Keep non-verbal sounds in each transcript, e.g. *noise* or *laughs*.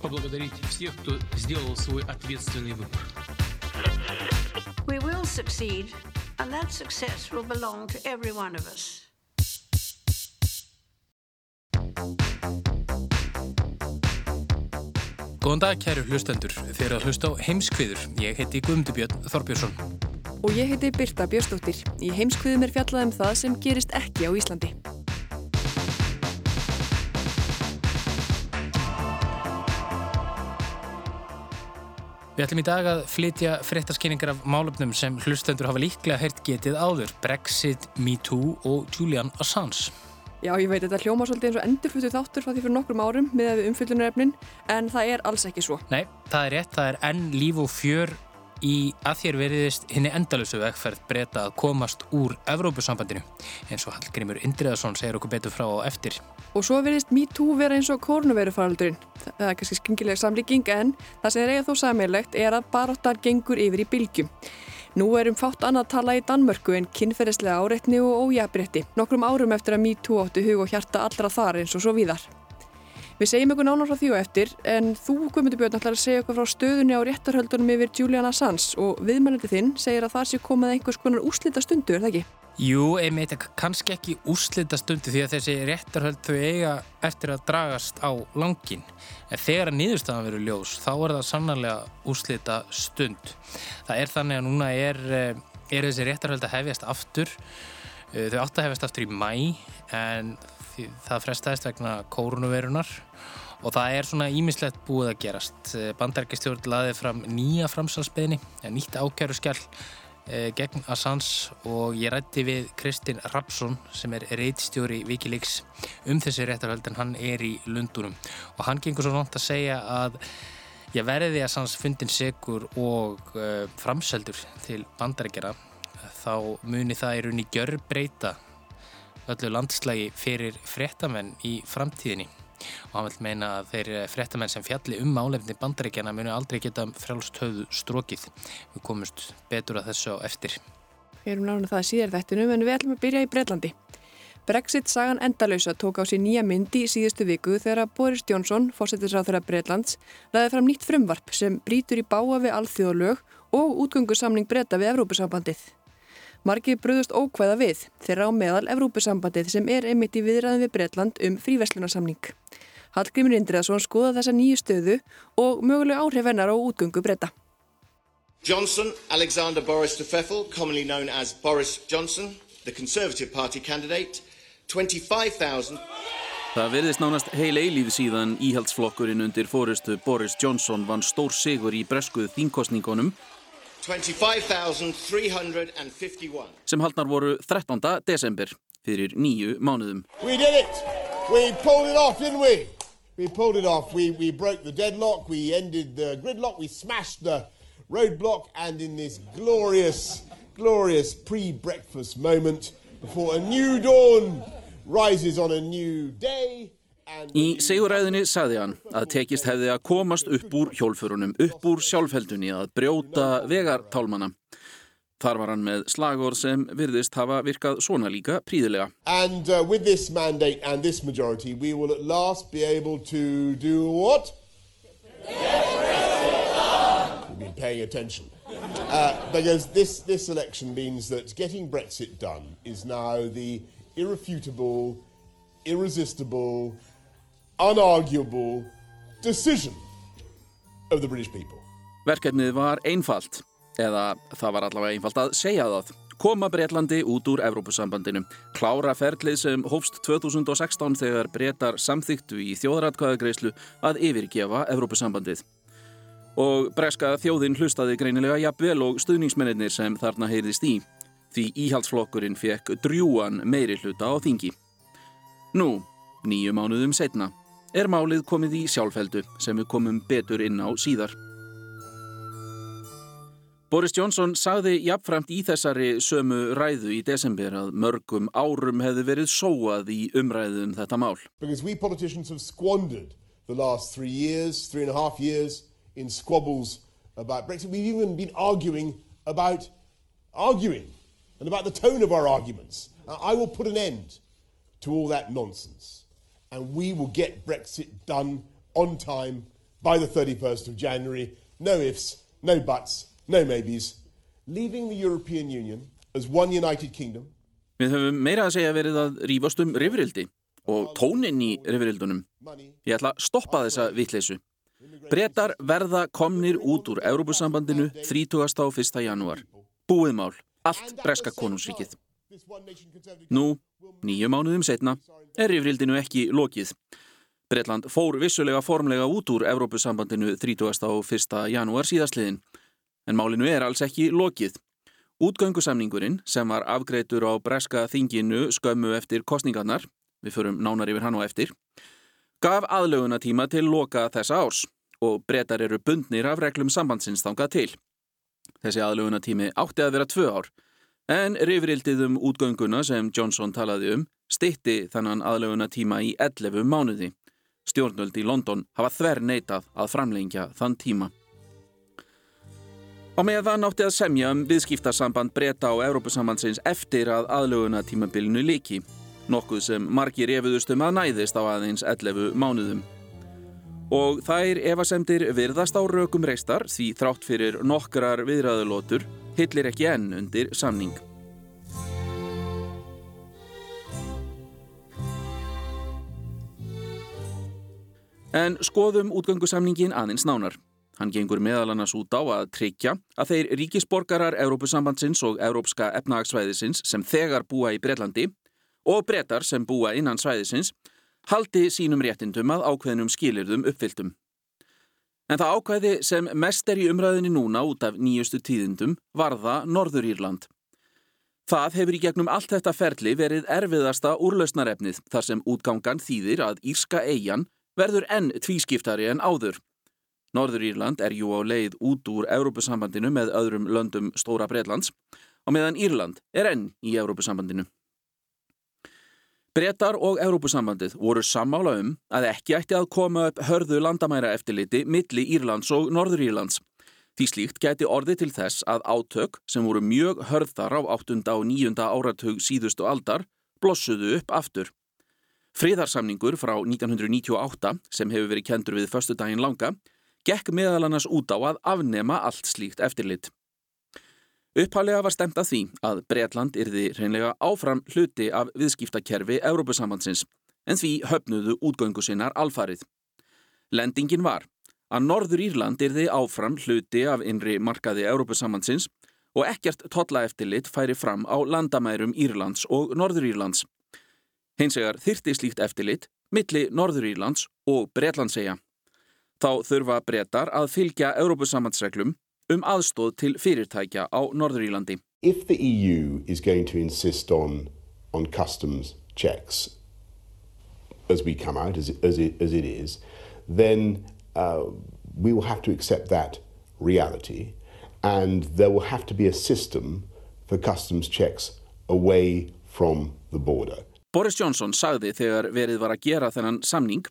поблагодарить всех, кто сделал свой ответственный выбор. We will succeed, and that success will belong to every one of us. Góðan dag kæru hlustendur, þeir að hlusta á heimskviður. Ég heiti Guðmundubjörn Þorbjörnsson. Og ég heiti Birta Björnsdóttir. Í heimskviðum er fjallað um það sem gerist ekki á Íslandi. Við ætlum í dag að flytja fréttaskynningar af málöfnum sem hlustendur hafa líklega heyrt getið áður. Brexit, MeToo og Julian Assange. Já, ég veit, þetta hljóma svolítið eins og endurflutu þáttur frá því fyrir nokkrum árum með við umfyllunarefnin, en það er alls ekki svo. Nei, það er rétt, það er enn líf og fjör í að þér veriðist henni endalösu vegferð breyta að komast úr Evrópusambandinu, eins og Hallgrimur Indriðarsson segir okkur betur frá og eftir. Og svo veriðist MeToo vera eins og kórnuverufaraldurinn. Það er kannski skringileg samlíking, en það sem er eiga þó sammeilegt er að baróttan gengur yfir í bylgjum. Nú er um fátt annað tala í Danmörku en kynferðislega áreitni og ójabrétti, nokkrum árum eftir að MeToo áttu hug og hjarta allra þar eins og svo víðar. Við segjum ykkur nánar frá því og eftir, en þú, Guðmundur Björn, ætlar að segja okkur frá stöðunni á réttarhöldunum yfir Julian Assange og viðmælandi þinn segir að það sé komað einhvers konar úslita stundu, er það ekki? Jú, einmitt, kannski ekki úslita stundu því að þessi réttarhöld þau eiga eftir að dragast á langin. En þegar að niðurstaðan verður ljós, þá er það sannarlega úslita stund. Það er þannig að núna er, er þessi réttarhöld að hefjast aftur. Þau átt að hefjast aftur í mæ, en það frestaðist vegna kórnuverunar og það er svona ímislegt búið að gerast. Bandarækistjórn laði fram nýja framsalsbeðni, nýtt ákjæru skjall gegn Assange og ég rætti við Kristinn Rapsson sem er reitstjóri Wikileaks um þessi réttarhöld en hann er í Lundunum og hann gengur svo nátt að segja að ég verði Assange fundin segur og uh, framseldur til bandarækjara þá muni það í rauninni gjörbreyta öllu landslægi fyrir fréttamenn í framtíðinni og hann vil meina að þeir fréttamenn sem fjalli um álefni bandaríkjana munu aldrei geta frjálst höfðu strókið. Við komumst betur að þessu á eftir. Við erum náttúrulega það síðar þettinum en við ætlum að byrja í Breitlandi. Brexit-sagan endalösa tók á sér nýja myndi í síðustu viku þegar að Boris Johnson, fórsetisráð þeirra Breitlands, laði fram nýtt frumvarp sem brítur í báa við alþjóðalög og útgöngusamning breyta við Evrópusambandið. Margir bröðust ókvæða við þeirra á meðal Evrópusambandið sem er einmitt í viðræðin við Breitland um fríveslunarsamning. Hallgrímur Indriðarsson skoða þessa nýju stöðu og möguleg áhrif hennar á útgöngu breyta. Johnson, Alexander Boris de Pfeffel, commonly known as Boris Johnson, the Conservative Party candidate, 25,000... Það verðist nánast heil eilíð síðan íhaldsflokkurinn undir fórustu Boris Johnson vann stór sigur í breskuð þínkostningunum 25,351 sem haldnar voru 13. desember fyrir nýju mánuðum. We did it! We pulled it off, didn't we? We pulled it off. We, we broke the deadlock, we ended the gridlock, we smashed the roadblock and in this glorious, glorious pre-breakfast moment before a new dawn rises on a new day Í seguræðinni sagði hann að tekist hefði að komast upp úr hjólfurunum, upp úr sjálfheldunni að brjóta vegartálmana. Þar var hann með slagorð sem virðist hafa virkað svona líka príðilega. And uh, majority. Uh, this, this election means that getting Brexit done is now the irrefutable, irresistible, unarguable decision of the British people. Verkefnið var einfalt, eða það var allavega einfalt að segja það. Koma Breitlandi út úr Evrópusambandinu. Klára ferlið sem hófst 2016 þegar breytar samþyktu í þjóðratkvæðagreyslu að yfirgefa Evrópusambandið. Og breska þjóðin hlustaði greinilega jafnvel og stuðningsmennir sem þarna heyrðist í. Því íhaldsflokkurinn fekk drjúan meiri hluta á þingi. Nú, nýju mánuðum setna, er málið komið í sjálfheldu sem við komum betur inn á síðar. Boris Johnson sagði jafnframt í þessari sömu ræðu í desember að mörgum árum hefði verið sóað í umræðum um þetta mál. Because we politicians have squandered the last three years, three and a half years in squabbles about Brexit. We've even been arguing about arguing and about the tone of our arguments. I will put an end to all that nonsense and we will get Brexit done on time by the 31st of January. No ifs, no buts, no maybes. Leaving the European Union as one United Kingdom. Við höfum meira að segja verið að rífast um rifrildi og tónin í rifrildunum. Ég ætla að stoppa þessa vitleysu. Bretar verða komnir út úr Európusambandinu 30. á 1. janúar. Búið mál, allt breska konungsríkið. Nú, nýju mánuðum setna, er rifrildinu ekki lokið. Bretland fór vissulega formlega út úr Európusambandinu 30. á 1. janúar síðastliðin. En málinu er alls ekki lokið. Útgöngusamningurinn sem var afgreitur á breska þinginu skömmu eftir kostningarnar, við förum nánar yfir hann á eftir, gaf aðlöguna tíma til loka þessa árs og brettar eru bundnir af reglum sambandsins þangað til. Þessi aðlöguna tími átti að vera tvö ár, en rifrildið um útgönguna sem Johnson talaði um stitti þannan aðlöguna tíma í 11 mánuði. Stjórnvöld í London hafa þver neitað að framlengja þann tíma. Á meðan átti að semja um viðskiptarsamband breyta á Európusambandsins eftir að aðlöguna tímabilinu líki, nokkuð sem margir efuðust um að næðist á aðeins 11 mánuðum. Og þær efasemdir virðast á rökum reistar því þrátt fyrir nokkrar viðræðulótur hillir ekki enn undir samning. En skoðum útgöngusamningin aðeins nánar. Hann gengur meðal annars út á að tryggja að þeir ríkisborgarar Európusambandsins og Európska efnahagsvæðisins sem þegar búa í Breitlandi og brettar sem búa innan svæðisins haldi sínum réttindum að ákveðnum skilirðum uppfylltum. En það ákveði sem mest er í umræðinni núna út af nýjustu tíðindum varða Norður Írland. Það hefur í gegnum allt þetta ferli verið erfiðasta úrlausnarefnið þar sem útgangan þýðir að Írska eigin verður enn tvískiptari en áður. Norður Írland er jú á leið út úr Európusambandinu með öðrum löndum Stóra Breitlands og meðan Írland er enn í Európusambandinu. Brettar og Európusambandið voru sammála um að ekki ætti að koma upp hörðu landamæra eftirliti milli Írlands og Norður Írlands. Því slíkt gæti orði til þess að átök sem voru mjög hörðar á 8. og 9. áratug síðustu aldar blossuðu upp aftur. Friðarsamningur frá 1998 sem hefur verið kendur við förstu daginn langa gekk meðal annars út á að afnema allt slíkt eftirlit. Upphálega var stemt að því að Breitland yrði reynlega áfram hluti af viðskiptakerfi Európusambandsins en því höfnuðu útgöngu sinnar alfarið. Lendingin var að Norður Írland yrði áfram hluti af innri markaði Európusambandsins og ekkert tollaeftirlit færi fram á landamærum Írlands og Norður Írlands. Hinsegar þyrti slíkt eftirlit milli Norður Írlands og Breitlandsegja. Þá þurfa brettar að fylgja Európusambandsreglum um aðstóð til fyrirtækja á Norður-Írlandi. If the EU is going to insist on, on customs checks as we come out, as it, as it, as it is, then uh, we will have to accept that reality and there will have to be a system for customs checks away from the border. Boris Johnson sagði þegar verið var að gera þennan samning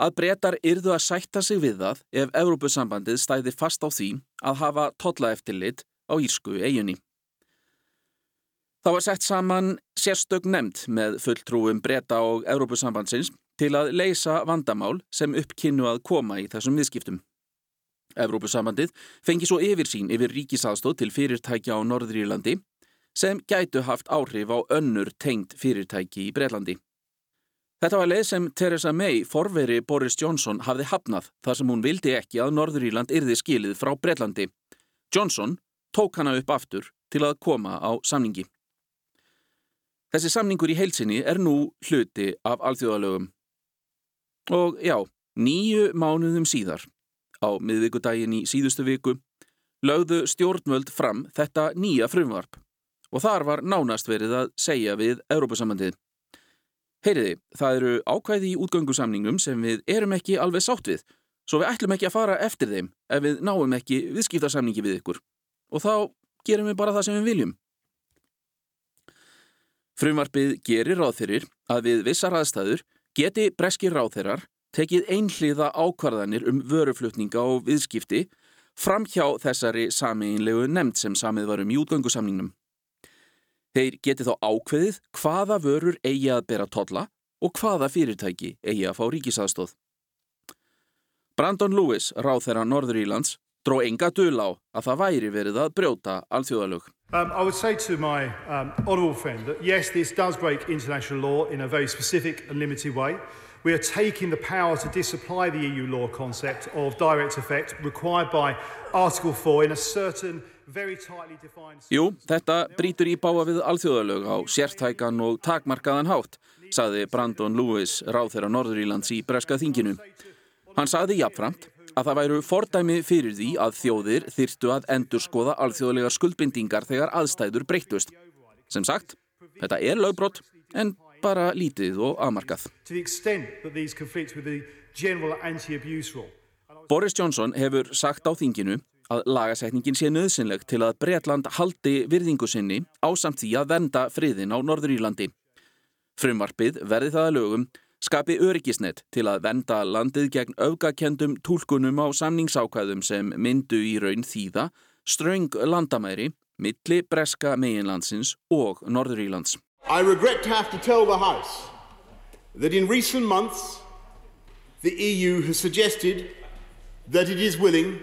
að breytar yrðu að sætta sig við það ef Evrópusambandið stæði fast á því að hafa tollaeftillit á Írsku eiginni. Það var sett saman sérstök nefnd með fulltrúum breyta og Evrópusambandsins til að leysa vandamál sem uppkynnu að koma í þessum viðskiptum. Evrópusambandið fengi svo yfir sín yfir ríkisaðstóð til fyrirtækja á Norðurílandi sem gætu haft áhrif á önnur tengd fyrirtæki í Breitlandi. Þetta var leið sem Theresa May, forveri Boris Johnson, hafði hafnað þar sem hún vildi ekki að Norðuríland yrði skilið frá Breitlandi. Johnson tók hana upp aftur til að koma á samningi. Þessi samningur í heilsinni er nú hluti af alþjóðalögum. Og já, nýju mánuðum síðar, á miðvíkudaginn í síðustu viku, lögðu stjórnvöld fram þetta nýja frumvarp og þar var nánast verið að segja við Európusamandið. Heyriði, það eru ákvæði í útgöngusamningum sem við erum ekki alveg sátt við, svo við ætlum ekki að fara eftir þeim ef við náum ekki viðskiptarsamningi við ykkur. og þá gerum við bara það sem við viljum. Frumvarpið gerir ráðþyrir að við vissar aðstæður geti breskir ráðþyrar tekið einhliða ákvarðanir um vöruflutninga og viðskipti fram hjá þessari sameinlegu nefnd sem samið var um í útgöngusamningnum. Þeir geti þá ákveðið hvaða vörur eigi að bera totla og hvaða fyrirtæki eigi að fá ríkisaðstóð. Brandon Lewis, ráð þeirra Norður Ílands, dró enga dul á að það væri verið að brjóta alþjóðalög. Um, I would say to my um, honourable friend that yes, this does break international law in a very specific and limited way. We are taking the power to disapply the EU law concept of direct effect required by Article 4 in a certain. Jú, þetta brítur í báa við alþjóðalög á sértækan og takmarkaðan hátt, saði Brandon Lewis, ráð þeirra Norður Ílands í Breska þinginu. Hann sagði jafnframt að það væru fordæmi fyrir því að þjóðir þyrtu að endurskoða alþjóðlegar skuldbindingar þegar aðstæður breytust. Sem sagt, þetta er lögbrott en bara lítið og afmarkað. Boris Johnson hefur sagt á þinginu að lagasetningin sé nöðsynleg til að Breitland haldi virðingu sinni á samt því að venda friðin á Norður Írlandi. Frumvarpið verði það að lögum skapi öryggisnett til að venda landið gegn öfgakendum tólkunum á samningsákvæðum sem myndu í raun þýða ströng landamæri milli breska meginlandsins og Norðurílands. I regret to have to tell the House that in recent months the EU has suggested that it is willing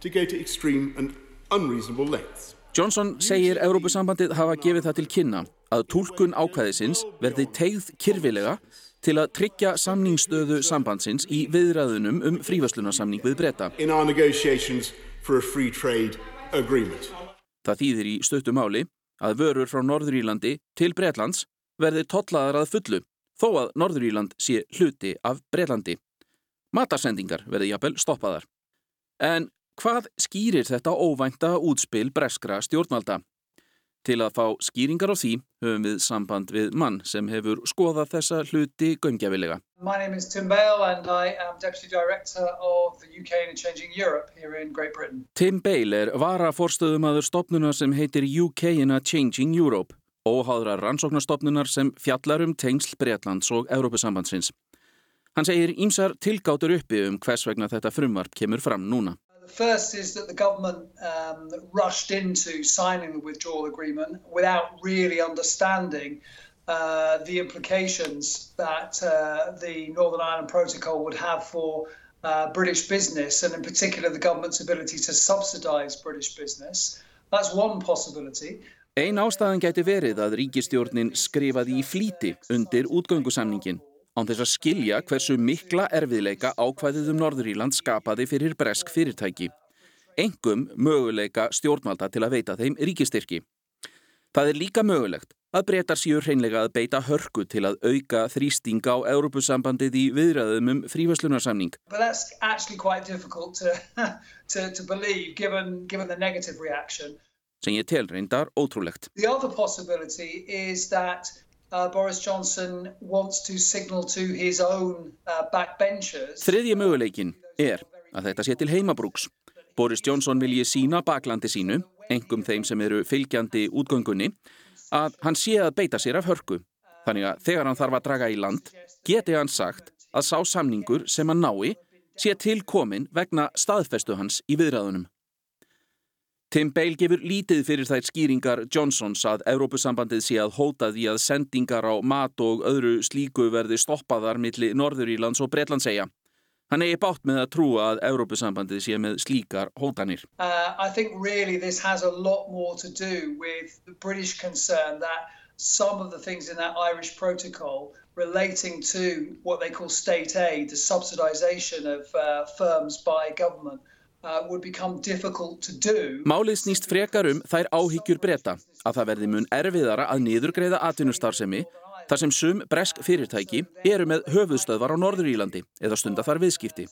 to go to extreme and unreasonable lengths. Johnson segir Európusambandið hafa gefið það til kynna að tólkun ákvæðisins verði tegð kyrfilega til að tryggja samningsstöðu sambandsins í viðræðunum um frívaslunarsamning við breyta. Það þýðir í stöttu máli að vörur frá Norðurílandi til Breitlands verði tollaðar að fullu þó að Norðuríland sé hluti af Breitlandi. Matarsendingar verði jafnvel stoppaðar. En hvað skýrir þetta óvænta útspil breskra stjórnvalda? Til að fá skýringar á því höfum við samband við mann sem hefur skoðað þessa hluti gömgefilega. My name is Tim Bale and I am Deputy Director of the UK in Changing Europe here in Great Britain. Tim Bale er varaforstöðumadur stopnunar sem heitir UK in a Changing Europe og háðra rannsóknarstopnunar sem fjallar um tengsl Breitlands og Európusambandsins. Hann segir ímsar tilgátur uppi um hvers vegna þetta frumvarp kemur fram núna. First is that the government um, rushed into signing the withdrawal agreement without really understanding uh, the implications that uh, the Northern Ireland Protocol would have for uh, British business and in particular the government's ability to subsidise British business. That's one possibility. Ein ástæðan gæti verið að ríkistjórnin skrifaði í flíti undir útgöngusamningin án þess að skilja hversu mikla erfiðleika ákvæðið um Norðuríland skapaði fyrir bresk fyrirtæki. Engum möguleika stjórnvalda til að veita þeim ríkistyrki. Það er líka mögulegt að breytar síur hreinlega að beita hörku til að auka þrýsting á Európusambandið í viðræðum um frívæslunarsamning. *laughs* Sem ég tel reyndar ótrúlegt. Is that Uh, Boris Johnson wants to signal to his own uh, backbenchers. Þriðji möguleikin er að þetta sé til heimabrúks. Boris Johnson vilji sína baklandi sínu, engum þeim sem eru fylgjandi útgöngunni, að hann sé að beita sér af hörku. Þannig að þegar hann þarf að draga í land, geti hann sagt að sá samningur sem hann nái sé tilkomin vegna staðfestu hans í viðræðunum. Tim Bale gefur lítið fyrir þær skýringar Johnsons að Európusambandið sé að hóta því að sendingar á mat og öðru slíku verði stoppaðar milli Norðurílands og Breitlandsegja. Hann eigi bátt með að trúa að Európusambandið sé með slíkar hótanir. Uh, I think really this has a lot more to do with the British concern that some of the things in that Irish protocol relating to what they call state aid, the subsidisation of uh, firms by government Málið snýst frekar um þær áhyggjur breyta að það verði mun erfiðara að niðurgreiða atvinnustarfsemi þar sem sum bresk fyrirtæki eru með höfuðstöðvar á Norðurílandi eða stunda þar viðskipti.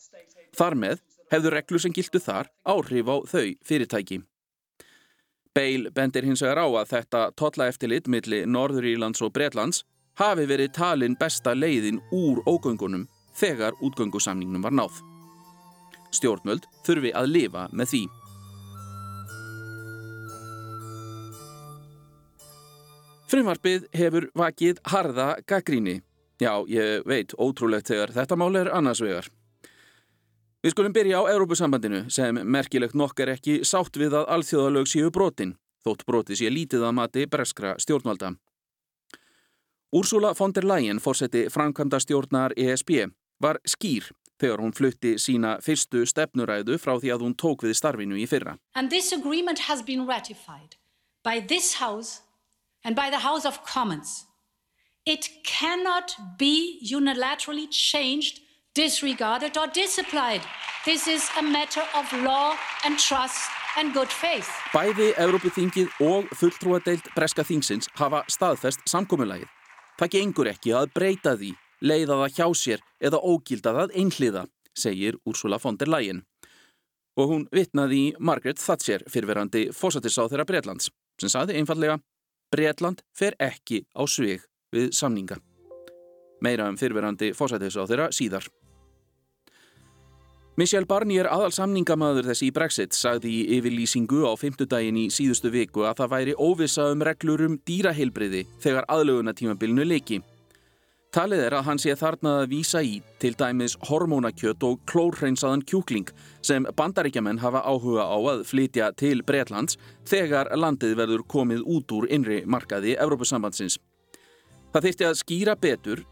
Þar með hefur reglu sem gildu þar áhrif á þau fyrirtæki. Bale bendir hins vegar á að þetta totla eftirlit millir Norðurílands og Breitlands hafi verið talin besta leiðin úr ógöngunum þegar útgöngusamningnum var náð. Stjórnmöld þurfi að lifa með því. Frumvarpið hefur vakið harða gaggríni. Já, ég veit, ótrúlegt þegar þetta mál er annars vegar. Við skulum byrja á Európusambandinu sem merkilegt nokk er ekki sátt við að alþjóðalög séu brotin, þótt broti sé lítið að mati breskra stjórnvalda. Úrsula von der Leyen, fórseti framkvæmda stjórnar ESB, var skýr þegar hún flutti sína fyrstu stefnuræðu frá því að hún tók við starfinu í fyrra. And this agreement has been ratified by this House and by the House of Commons. It cannot be unilaterally changed, disregarded or disapplied. This is a matter of law and trust and good faith. Bæði Európuþingið og fulltrúadeild Breska þingsins hafa staðfest samkominnlægið. Það gengur ekki að breyta því, leiða það hjá sér eða ógilda það einhliða, segir Úrsula von der Leyen. Og hún vitnaði í Margaret Thatcher fyrverandi fósatisá þeirra Breitlands, sem saði einfallega Breitland fer ekki á svig við samninga. Meira um fyrverandi fósatisá þeirra síðar. Michelle Barnier, aðal samningamæður þessi í Brexit, sagði í yfirlýsingu á fymtudaginn í síðustu viku að það væri óvisa um reglur um dýraheilbriði þegar aðlögunatímabilinu leiki. Talið er að hann sé þarnað að vísa í til dæmis hormónakjött og klórhreinsaðan kjúkling sem bandaríkjaman hafa áhuga á að flytja til Breitlands þegar landið verður komið út úr innri markaði Evrópusambandsins. Það þýtti að skýra betur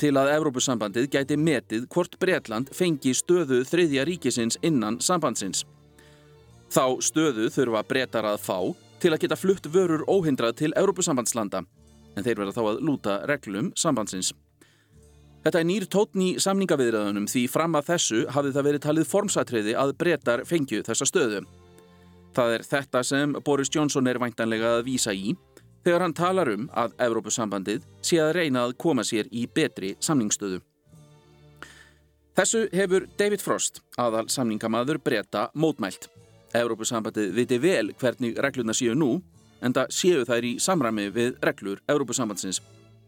til að Evrópusambandið gæti metið hvort Breitland fengi stöðu þriðja ríkisins innan sambandsins. Þá stöðu þurfa breytar að fá til að geta flutt vörur óhindrað til Evrópusambandslanda, en þeir verða þá að lúta reglum sambandsins. Þetta er nýr tótn í samningaviðræðunum því fram að þessu hafði það verið talið formsatriði að breytar fengju þessa stöðu. Það er þetta sem Boris Johnson er væntanlega að vísa í þegar hann talar um að Evrópusambandið sé að reyna að koma sér í betri samningsstöðu. Þessu hefur David Frost, aðal samningamaður breyta mótmælt. Evrópusambandið viti vel hvernig regluna séu nú, en það séu þær í samræmi við reglur Evrópusambandsins.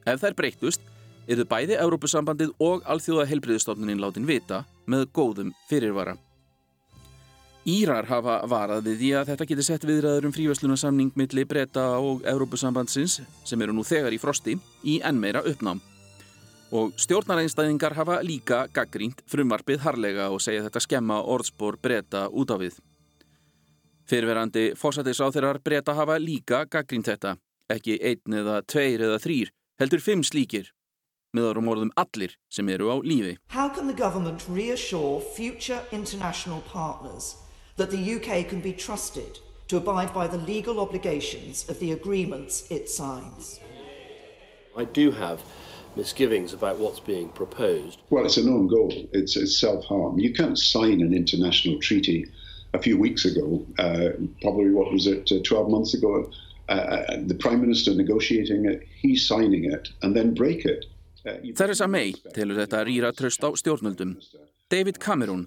Ef þær breytust, eru bæði Evrópusambandið og Alþjóða helbriðistofnunin látin vita með góðum fyrirvara. Írar hafa varað við því að þetta geti sett viðræður um frívæslunarsamning milli breyta og Evrópusambandsins, sem eru nú þegar í frosti, í enn meira uppnám. Og stjórnareinstæðingar hafa líka gaggrínt frumvarpið harlega og segja þetta skemma orðspor breyta út á við. Fyrverandi fósættisáþeirar breyta hafa líka gaggrínt þetta, ekki einn eða tveir eða þrýr, heldur fimm slíkir, með árum orðum allir sem eru á lífi. How can the government reassure future international partners that the UK can be trusted to abide by the legal obligations of the agreements it signs? I do have misgivings about what's being proposed. Well, it's a known goal. It's, it's self-harm. You can't sign an international treaty a few weeks ago, uh, probably what was it, uh, 12 months ago, uh, uh, the Prime Minister negotiating it, he's signing it, and then break it. Theresa May telur þetta rýra tröst á stjórnöldum. David Cameron,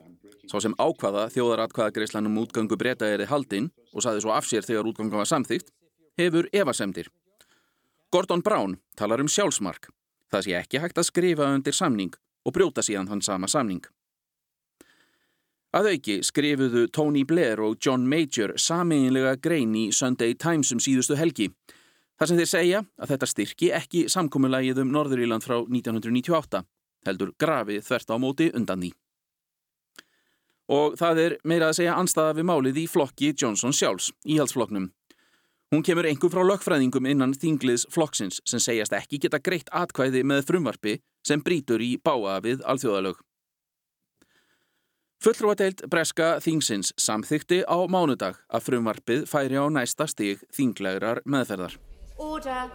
sá sem ákvaða þjóðaratkvaðagreislanum útgangu breyta erið haldinn og saði svo af sér þegar útgangu var samþýgt, hefur evasemdir. Gordon Brown talar um sjálfsmark. Það sé ekki hægt að skrifa undir samning og brjóta síðan hann sama samning. Að auki skrifuðu Tony Blair og John Major sameinlega grein í Sunday Times um síðustu helgi. Þar sem þeir segja að þetta styrki ekki samkominnlægið um Norðuríland frá 1998, heldur grafið þvert á móti undan því. Og það er meira að segja anstaða við málið í flokki Johnson sjálfs, íhaldsflokknum. Hún kemur einhver frá lögfræðingum innan þingliðs flokksins sem segjast ekki geta greitt atkvæði með frumvarfi sem brítur í báa við alþjóðalög. Fullrúadeild Breska Þingsins samþykti á mánudag að frumvarpið færi á næsta stig þinglegrar meðferðar. Order.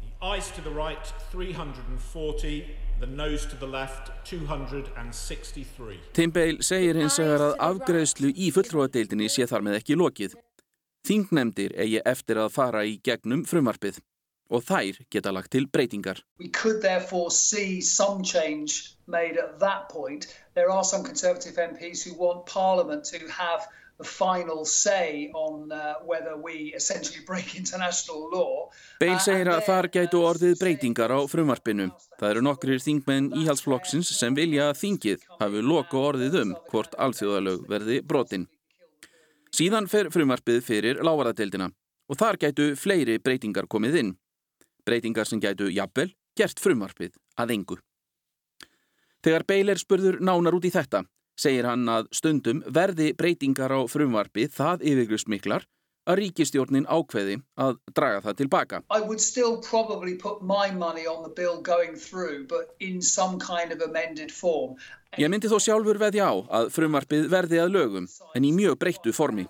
The eyes to the right 340, the nose to the left 263. Tim Bale segir hins vegar að afgreðslu í fullrúadeildinni sé þar með ekki lokið. Þingnemdir eigi eftir að fara í gegnum frumvarpið og þær geta lagt til breytingar. We could therefore see some change made at that point. There are some Conservative MPs who want Parliament to have the final say on uh, whether we essentially break international law. Bale segir að þar gætu orðið breytingar á frumvarpinu. Það eru nokkrir þingmenn íhalsflokksins sem vilja að þingið hafi loku orðið um hvort alþjóðalög verði brotin. Síðan fer frumvarpið fyrir lávarðadeildina og þar gætu fleiri breytingar komið inn. Breytingar sem gætu jafnvel gert frumvarpið að engu. Þegar Bale er spurður nánar út í þetta, segir hann að stundum verði breytingar á frumvarpið það yfirgrusmiklar að ríkistjórnin ákveði að draga það tilbaka. I would still probably put my money on the bill going through but in some kind of amended form. Ég myndi þó sjálfur veðja á að frumvarpið verði að lögum en í mjög breyttu formi.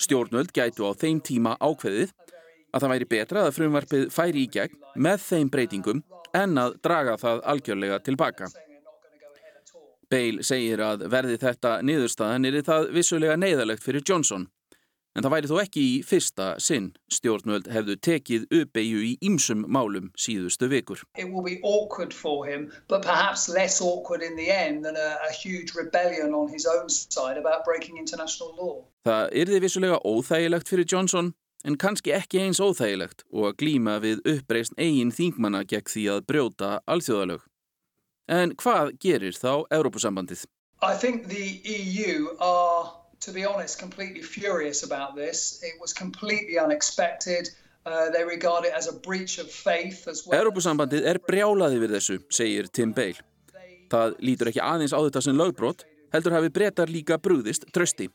Stjórnöld gætu á þeim tíma ákveðið að það væri betra að frumvarpið færi í gegn með þeim breytingum en að draga það algjörlega tilbaka. Bale segir að verði þetta niðurstaðan er það vissulega neyðalegt fyrir Johnson. En það væri þó ekki í fyrsta sinn. Stjórnvöld hefðu tekið uppeyju í ýmsum málum síðustu vikur. It will be awkward for him, but perhaps less awkward in the end than a, a huge rebellion on his own side about breaking international law. Það yrði vissulega óþægilegt fyrir Johnson, en kannski ekki eins óþægilegt og að glíma við uppreist eigin þingmanna gegn því að brjóta alþjóðalög. En hvað gerir þá Európusambandið? I think the EU are, to be honest, completely furious about this. It was completely unexpected. Uh, they regard it as a breach of faith as well. Európusambandið er brjálaði við þessu, segir Tim Bale. Það lítur ekki aðeins á þetta sem lögbrot, heldur hafi breytar líka brúðist trösti.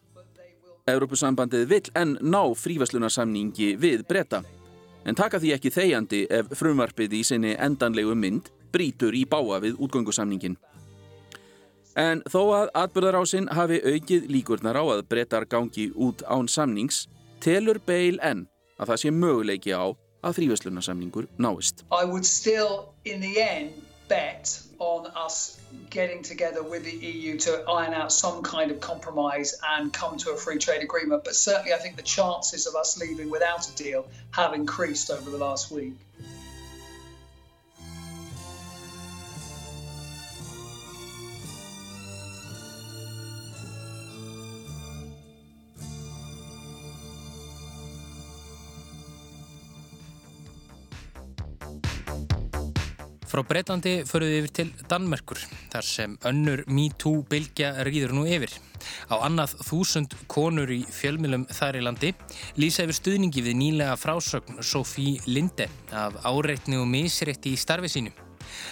Európusambandið vill enn ná frívaslunarsamningi við breyta, en taka því ekki þegjandi ef frumvarpið í sinni endanlegu mynd brítur í báa við útgöngusamningin. En þó að atbyrðarásinn hafi aukið líkurnar á að breytar gangi út án samnings, telur Bale enn að það sé möguleiki á að frívæslunarsamningur náist. I would still, in the end, bet on us getting together with the EU to iron out some kind of compromise and come to a free trade agreement. But certainly, I think the chances of us leaving without a deal have increased over the last week. Frá Breitlandi förum við yfir til Danmerkur, þar sem önnur MeToo-bylgja rýður nú yfir. Á annað þúsund konur í fjölmjölum þar í landi lýsa yfir stuðningi við nýlega frásögn Sofí Linde af áreitni og misrétti í starfi sínu.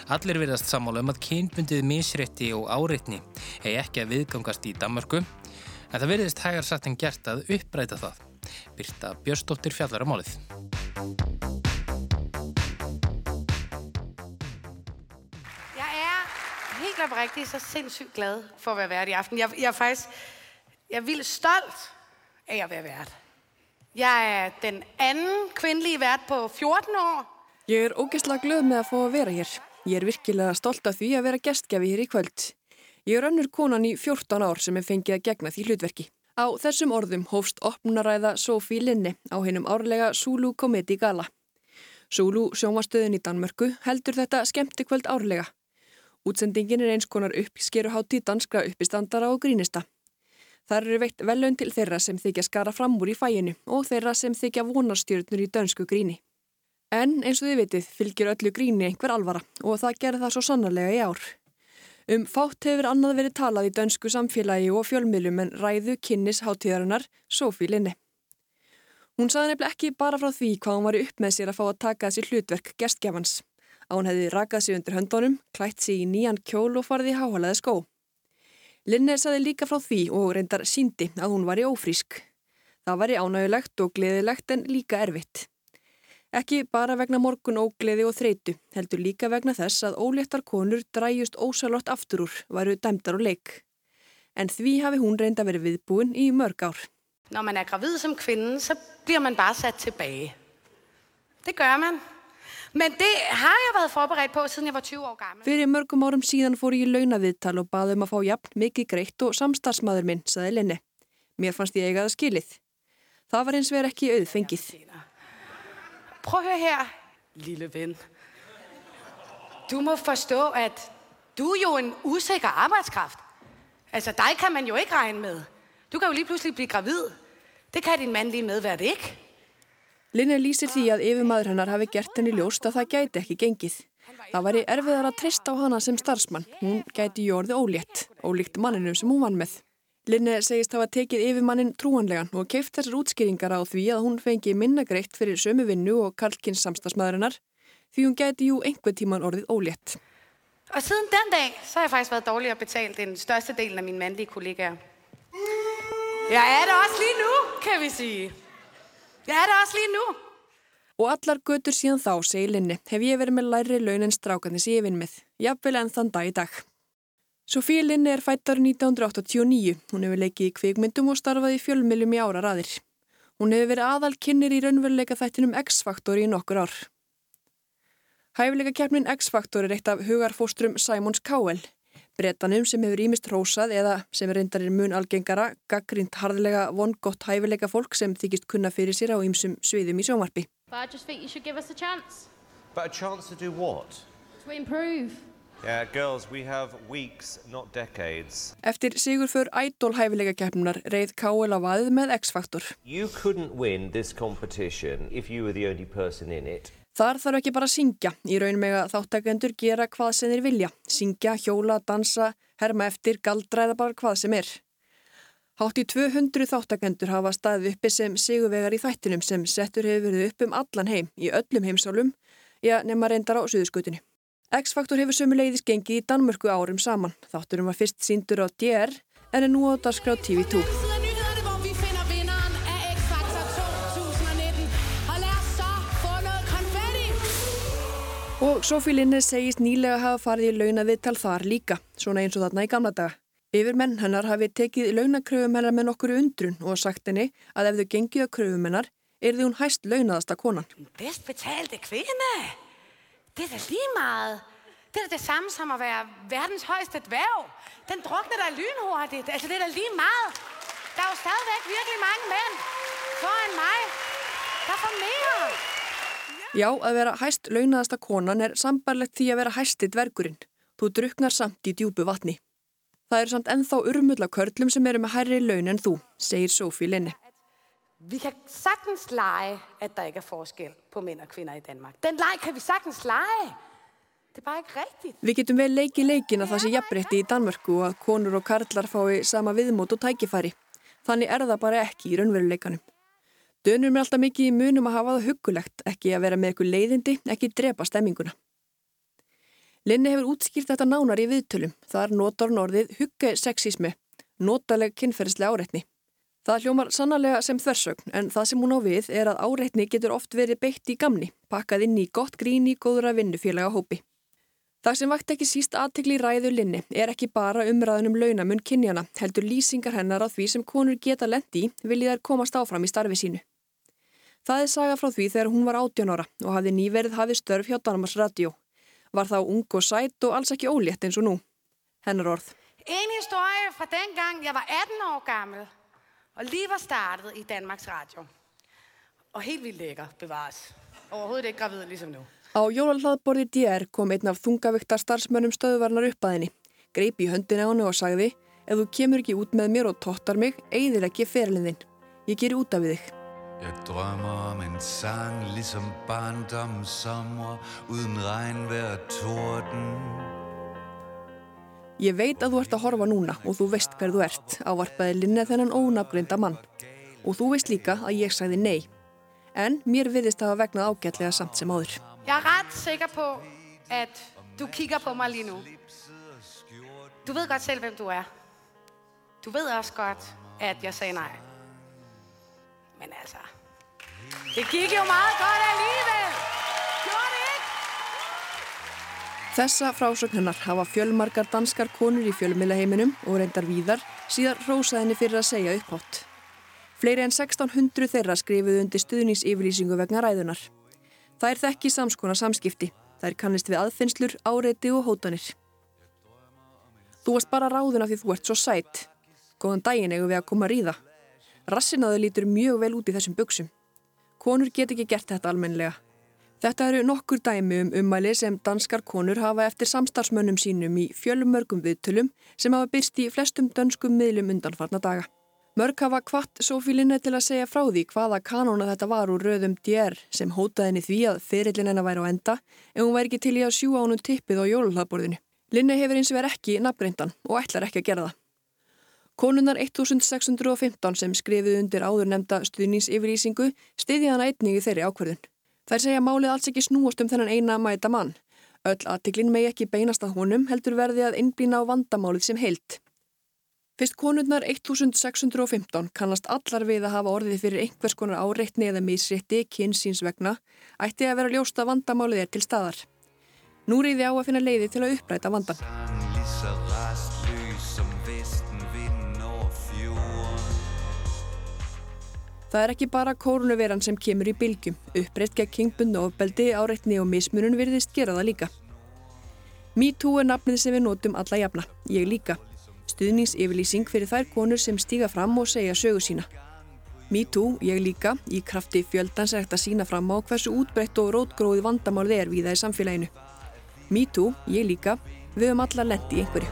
Allir verðast sammála um að kynbundið misrétti og áreitni hegi ekki að viðgangast í Danmörku, en það verðist hægar satt en gert að uppræta það. Birta Björnsdóttir fjallar á málið. Helt oprigtigt så sindssygt glad for at være vært i aften. Jeg, jeg er faktisk jeg er vildt stolt af at være vært. Jeg er den anden kvindelige vært på 14 år. Ég er ógeðslega glöð með að fá að vera hér. Ég er virkilega stolt af því að vera gestgjafi hér í kvöld. Ég er önnur konan í 14 ár sem er fengið að gegna því hlutverki. Á þessum orðum hófst opnunaræða Sofí Linni á hennum árlega Zulu Comedy Gala. Zulu sjónvastöðin í Danmörku heldur þetta skemmti kvöld árlega. Útsendingin er eins konar uppskeruhátti danskra uppistandara og grínista. Þar eru veitt velun til þeirra sem þykja skara fram úr í fæinu og þeirra sem þykja vonarstjörnur í dönsku gríni. En eins og þið vitið fylgjur öllu gríni einhver alvara og það gerði það svo sannarlega í ár. Um fátt hefur annað verið talað í dönsku samfélagi og fjölmiðlum en ræðu kynnis hátíðarinnar Sofí Linni. Hún saði nefnileg ekki bara frá því hvað hún var upp með sér að fá að taka þessi hlutverk gestgjafans að hún hefði rakað sig undir höndunum, klætt sig í nýjan kjól og farði háhalaði skó. Linner saði líka frá því og reyndar síndi að hún var í ófrísk. Það var í ánægulegt og gleðilegt en líka erfitt. Ekki bara vegna morgun ógleði og þreitu, heldur líka vegna þess að óléttar konur dræjust ósalott aftur úr, varu dæmdar og leik. En því hafi hún reynda verið viðbúin í mörg ár. Når man er gravid som kvinden, så bliver man bare sat tilbage. Det gør man. Men det har jeg været forberedt på, siden jeg var 20 år gammel. Fyrir mörgum árum síðan fór ég í launaviðtal og baði um að fá jafn mikið greitt og samstarfsmaður minn, saði Linni. Mér fannst ég eigaða skilið. Það var eins verið ekki auðfengið. Prøv at høre her, lille ven. Du må forstå, at du er jo en usikker arbejdskraft. Altså, dig kan man jo ikke regne med. Du kan jo lige pludselig blive gravid. Det kan din mandlige medvært ikke. Linne lýsir því að yfirmaður hennar hafi gert henni ljóst að það gæti ekki gengið. Það væri erfiðar að treysta á hana sem starfsmann. Hún gæti jórði ólétt, ólíkt manninu sem hún vann með. Linne segist hafa tekið yfirmannin trúanlegan og keift þessar útskýringar á því að hún fengi minna greitt fyrir sömu vinnu og Karlkins samstagsmaðurinnar því hun gæti jú einhver tíman orðið ólétt. Og siden den dag, så har jeg faktisk været dårligere betalt end største delen af mine mandlige kollegaer. Jeg er det også lige nu, kan vi sige. Jeg er også lige nu. Og allar götur síðan þá, segir Linni, hef ég verið með læri laun en strákarnir sem ég vinn með. Jafnvel enn þann dag í dag. Sofía Linni er fætt árið 1989. Hún hefur leikið í kvikmyndum og starfað í fjölmiljum í ára raðir. Hún hefur verið aðal kynir í raunveruleika þættinum X-faktori í nokkur ár. Hæfileika keppnin X-faktor er eitt af hugarfóstrum Simons Cowell. Bretanum sem hefur ímist rósað eða sem reyndar er mun algengara, gaggrínt harðlega vongott hæfileika fólk sem þykist kunna fyrir sér á ýmsum sviðum í sjónvarpi. But I just think you should give us a chance But a chance to do what? to improve. Yeah, girls, we have weeks, not decades. Eftir Sigurför Idol hæfileika keppnunar reið Cowell á vaðið með X-faktor. You couldn't win this competition if you were the only person in it. Þar þarf ekki bara að syngja. Í raun mega þáttakendur gera hvað sem þeir vilja. Syngja, hjóla, dansa, herma eftir, galdra eða bara hvað sem er. Hátt í 200 þáttakendur hafa staðið uppi sem sigurvegar í þættinum sem settur hefur verið upp um allan heim í öllum heimsálum, já nema reyndar á suðuskutunni. X-faktor hefur sömuleiðis gengið í Danmörku árum saman. Þátturum var fyrst síndur á DR en er nú á dagskrá TV2. Og Sofí Linne segist nýlega hafa farið í launaviðtal þar líka, svona eins og þarna í gamla daga. Yfir menn hennar hafi tekið launakröfum hennar með nokkuru undrun og sagt henni að ef þau gengið á kröfum hennar, er hún hæst launaðasta konan. Bedst betalte kvinde. Det er meget. Det er det samme som at være verdens højeste dværg. Den drukner der lynhurtigt. Altså, det er da lige meget. Der er jo stadigvæk virkelig mange mænd foran mig, der får mere. Já, að vera hæst launaðasta konan er sambarlegt því að vera hæsti dvergurinn. Þú druknar samt í djúbu vatni. Það eru samt ennþá urmulla körlum sem eru með hærri laun en þú, segir Sofí Linne. Vi kan sagtens lege, at der ikke er forskel på mænd og kvinder i Danmark. Den leg kan vi sagtens lege. Det er bare ikke rigtigt. Við getum vel leiki leikin að það sé jafnrétti í Danmörku og að konur og karlar fái sama viðmót og tækifæri. Þannig er það bara ekki í raunveruleikanum. Dönum er alltaf mikið í munum að hafa það huggulegt, ekki að vera með eitthvað leiðindi, ekki drepa stemminguna. Linni hefur útskýrt þetta nánar í viðtölum. Þar notar norðið hugge sexismi, notaleg kynferðslega áreitni. Það hljómar sannarlega sem þversögn en það sem hún á við er að áreitni getur oft verið beitt í gamni, pakkað inn í gott grín í góðra vinnufélaga hópi. Það sem vakt ekki síst aðtegli í ræðu Linni er ekki bara umræðunum launamun kynjana, heldur lýsingar hennar á því sem konur geta lendi viljið þær komast áfram í starfi sínu. Það er saga frá því þegar hún var 18 ára og hafði nýverið hafið störf hjá Danmarks Radio. Var þá ung og sætt og alls ekki ólétt eins og nú. Hennar orð. En historie fra dengang jeg var 18 år gammel og var startet i Danmarks Radio. Og helt vildt lækker bevares. Overhovedet ikke gravid ligesom nu. Á jólalhlaðborði DR kom einn af þungaviktar starfsmönnum stöðvarnar upp að henni. Greip í höndin á henni og sagði Ef þú kemur ekki út með mér og tóttar mig, eigðir ekki ferlinn þinn. Ég ger út af þig. Jeg drømmer om en sang, ligesom barndommens sommer, uden regnvejr og torden. Ég veit að þú ert að horfa núna og þú veist hver þú ert, ávarpaði Linne þennan ónafgrinda mann. Og þú veist líka að ég sagði nei. En mér virðist að hafa vegnað ágætlega samt sem áður. Jeg er ret sikker på, at du kigger på mig lige nu. Du ved godt selv, hvem du er. Du ved også godt, at jeg sagde nej. Men altså, det gik jo meget godt alligevel. Gjorde det ikke? Þessa frásögn hennar hafa fjölmarkar danskar konur í fjölmiðlaheiminum og reyndar víðar síðar rósaðinni fyrir að segja upphátt. Fleiri en 1600 þeirra skrifuðu undir stuðningsyfirlýsingu vegna ræðunar. Það er þekki samskona samskipti. Það er kannist við aðfinnslur, áreiti og hótanir. Þú varst bara ráðun af því þú ert svo sætt. Góðan daginn eigum við að koma að ríða. Rassinaðu lítur mjög vel út í þessum buksum. Konur get ekki gert þetta almenlega. Þetta eru nokkur dæmi um ummæli sem danskar konur hafa eftir samstarfsmönnum sínum í fjölumörgum viðtölum sem hafa byrst í flestum dönskum miðlum undanfarna daga. Mörg hafa kvart Sofílinni til að segja frá því hvaða kanóna þetta var úr röðum DR sem hótaði henni því að ferillin hennar væri á enda ef hún væri ekki til í að sjúa honum tippið á jóluhlaðborðinu. Linni hefur eins og verið ekki nafngreindan og ætlar ekki að gera það. Konunar 1615 sem skrifið undir áður nefnda stuðningsyfirlýsingu stiði hana einnig í þeirri ákverðun. Þær segja málið alls ekki snúast um þennan eina mæta mann. Öll aðtiklinn megi ekki beinast að honum heldur verði að innblýna á vandamálið sem heilt. Fyrst konurnar 1615 kannast allar við að hafa orðið fyrir einhvers konar áreitni eða misrétti kynsins vegna, ætti að vera ljósta vandamálið er til staðar. Nú reyði á að finna leiði til að uppræta vandan. Það er ekki bara kórnuveran sem kemur í bylgjum. Upprætt gegn kingbundu ofbeldi, áreitni og mismunun virðist gera það líka. MeToo er nafnið sem við notum alla jafna. Ég líka. Stuðningsyfirlýsing fyrir þær konur sem stíga fram og segja sögu sína. MeToo, ég líka, í krafti fjöldans er hægt að sína fram á hversu útbreytt og rótgróði vandamálið er við það í samfélaginu. MeToo, ég líka, við höfum alla lendi í einhverju.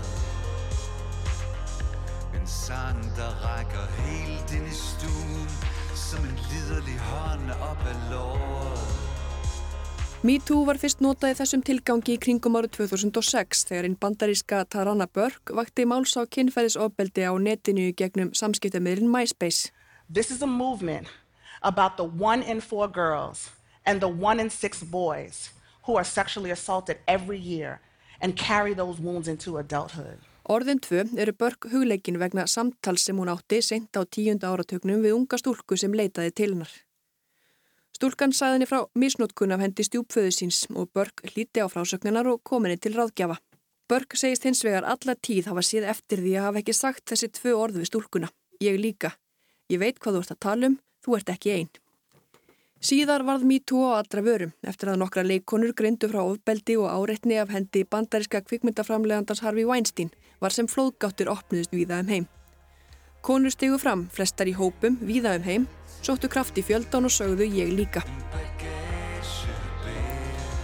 MeToo var fyrst notað í þessum tilgangi í kringum árið 2006 þegar einn bandaríska Tarana Burke vakti máls á kynferðisofbeldi á netinu gegnum samskiptamiðlinn MySpace. This is a movement about the one in four girls and the one in six boys who are sexually assaulted every year and carry those wounds into adulthood. Orðin tvö eru Burke hugleikin vegna samtals sem hún átti sent á tíunda áratögnum við unga stúlku sem leitaði til hennar. Stúlkan sagði henni frá misnótkun af hendi stjúpföðu síns og Börg hlíti á frásögnunar og kominni til ráðgjafa. Börg segist hins vegar alla tíð hafa síð eftir því að hafa ekki sagt þessi tvö orð við stúlkuna. Ég líka. Ég veit hvað þú ert að tala um, þú ert ekki einn. Síðar varð MeToo á allra vörum eftir að nokkra leikonur greindu frá ofbeldi og áreitni af hendi bandariska kvikmyndaframlegandars Harvey Weinstein var sem flóðgáttir opnuðist víða um heim. Konur stegu fram, flestar í hópum, víða um heim, sóttu kraft í fjöldan og sögðu ég líka.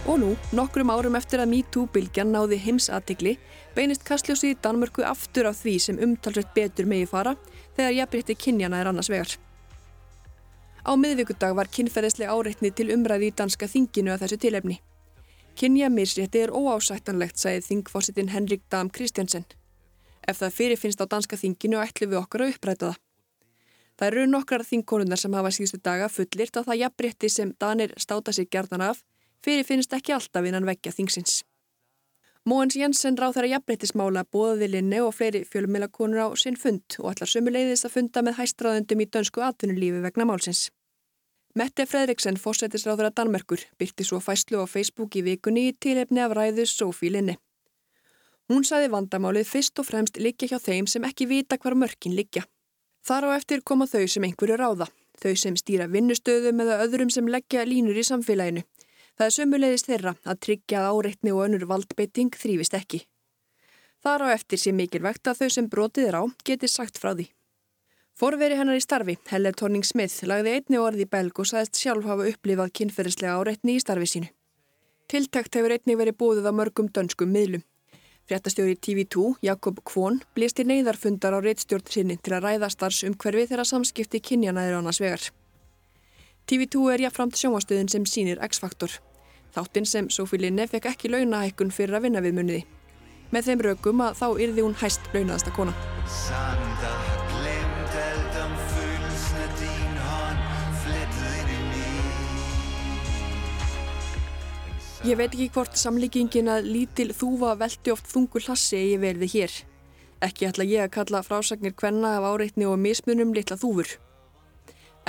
Og nú, nokkrum árum eftir að MeToo-bylgjan náði heimsatikli, beinist kastljósið í Danmörku aftur af því sem umtalsveit betur megi fara þegar jafnrétti kynjana er annars vegar. Á miðvíkudag var kynferðislega áreitni til umræði í danska þinginu að þessu tilefni. Kynja misrétti er óásættanlegt, sagði þingfossitin Henrik Dam Kristjansen. Ef það fyrirfinnst á danska þinginu ætlum við okkar að uppræta það. Það eru nokkrar þingkonunnar sem hafa síðustu daga fullirt að það jafnrétti sem Danir státa sig gerðan af fyrirfinnst ekki alltaf innan veggja þingsins. Móens Jensen ráð þeirra jafnréttismála bóðaði linni og fleiri fjölumelakonur á sinn fund og ætlar sömuleiðis að funda með hæstráðundum í dönsku atvinnulífi vegna málsins. Mette Fredriksen, fósættisráður að Danmerkur, byrti svo fæslu á Facebook í vikunni í tilefni af ræðu Sofí Linni. Hún saði vandamálið fyrst og fremst liggja hjá þeim sem ekki vita hvar mörkin liggja. Þar á eftir koma þau sem einhverju ráða, þau sem stýra vinnustöðum eða öðrum sem leggja línur í samfélaginu. Það er sömulegðist þeirra að tryggja að áreitni og önnur valdbeiting þrýfist ekki. Þar á eftir sé mikilvægt að þau sem brotið er á geti sagt frá því. Forveri hennar í starfi, Helle Torning Smith, lagði einni orði í belg og sagðist sjálf hafa upplifað kynferðislega áreitni í starfi sínu. Tiltækt hefur einni verið búið á mörgum dönskum miðlum. Fréttastjóri TV2, Jakob Kvon, blést í neyðarfundar á reittstjórn sinni til að ræða starfsumhverfi þegar samskipti kynjana er annars vegar. TV2 er jáfnframt sjónvastöðin sem sínir X-faktor. Þáttinn sem Sofí Linne fekk ekki launahækkun fyrir að vinna við muniði. Með þeim rökum að þá yrði hún hæst launaðasta kona. Ég veit ekki hvort samlíkingin að lítil þúfa velti oft þungur hlassi eigi verði hér. Ekki ætla ég að kalla frásagnir kvenna af áreitni og mismunum litla þúfur.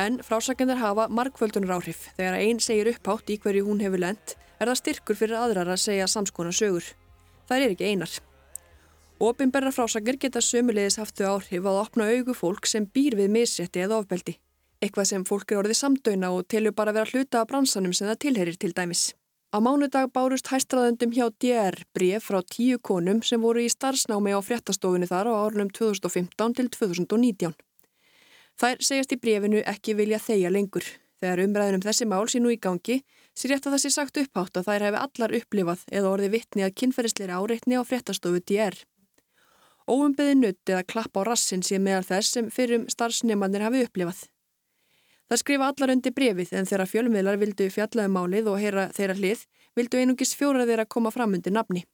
En frásagnir hafa margföldunar áhrif. Þegar einn segir upphátt í hverju hún hefur lent, er það styrkur fyrir aðrar að segja samskonar sögur. Það er ekki einar. Opinberra frásagnir geta sömulegis haft þau áhrif að opna augu fólk sem býr við misrétti eða ofbeldi. Eitthvað sem fólk er orðið samdöina og telur bara vera hluta af bransanum sem það tilherir til dæmis. Á mánudag bárust hæstraðendum hjá DR bref frá tíu konum sem voru í starfsnámi á fréttastofunni þar á árunum 2015 til 2019. Þær segjast í brefinu ekki vilja þeia lengur. Þegar umræðunum þessi mál sé nú í gangi, sér rétt að sé sagt upphátt að þær hefur allar upplifað eða orði vittni að kynferðisleira áreitni á fréttastofu DR. Óumbeði nutt eða klapp á rassin sé meðal þess sem fyrrum starfsnefnarnir hafi upplifað. Það skrifa allar undir brefið en þegar fjölmiðlar vildu fjallaðu um málið og heyra þeirra hlið vildu einungis fjóra þeirra koma fram undir nafni.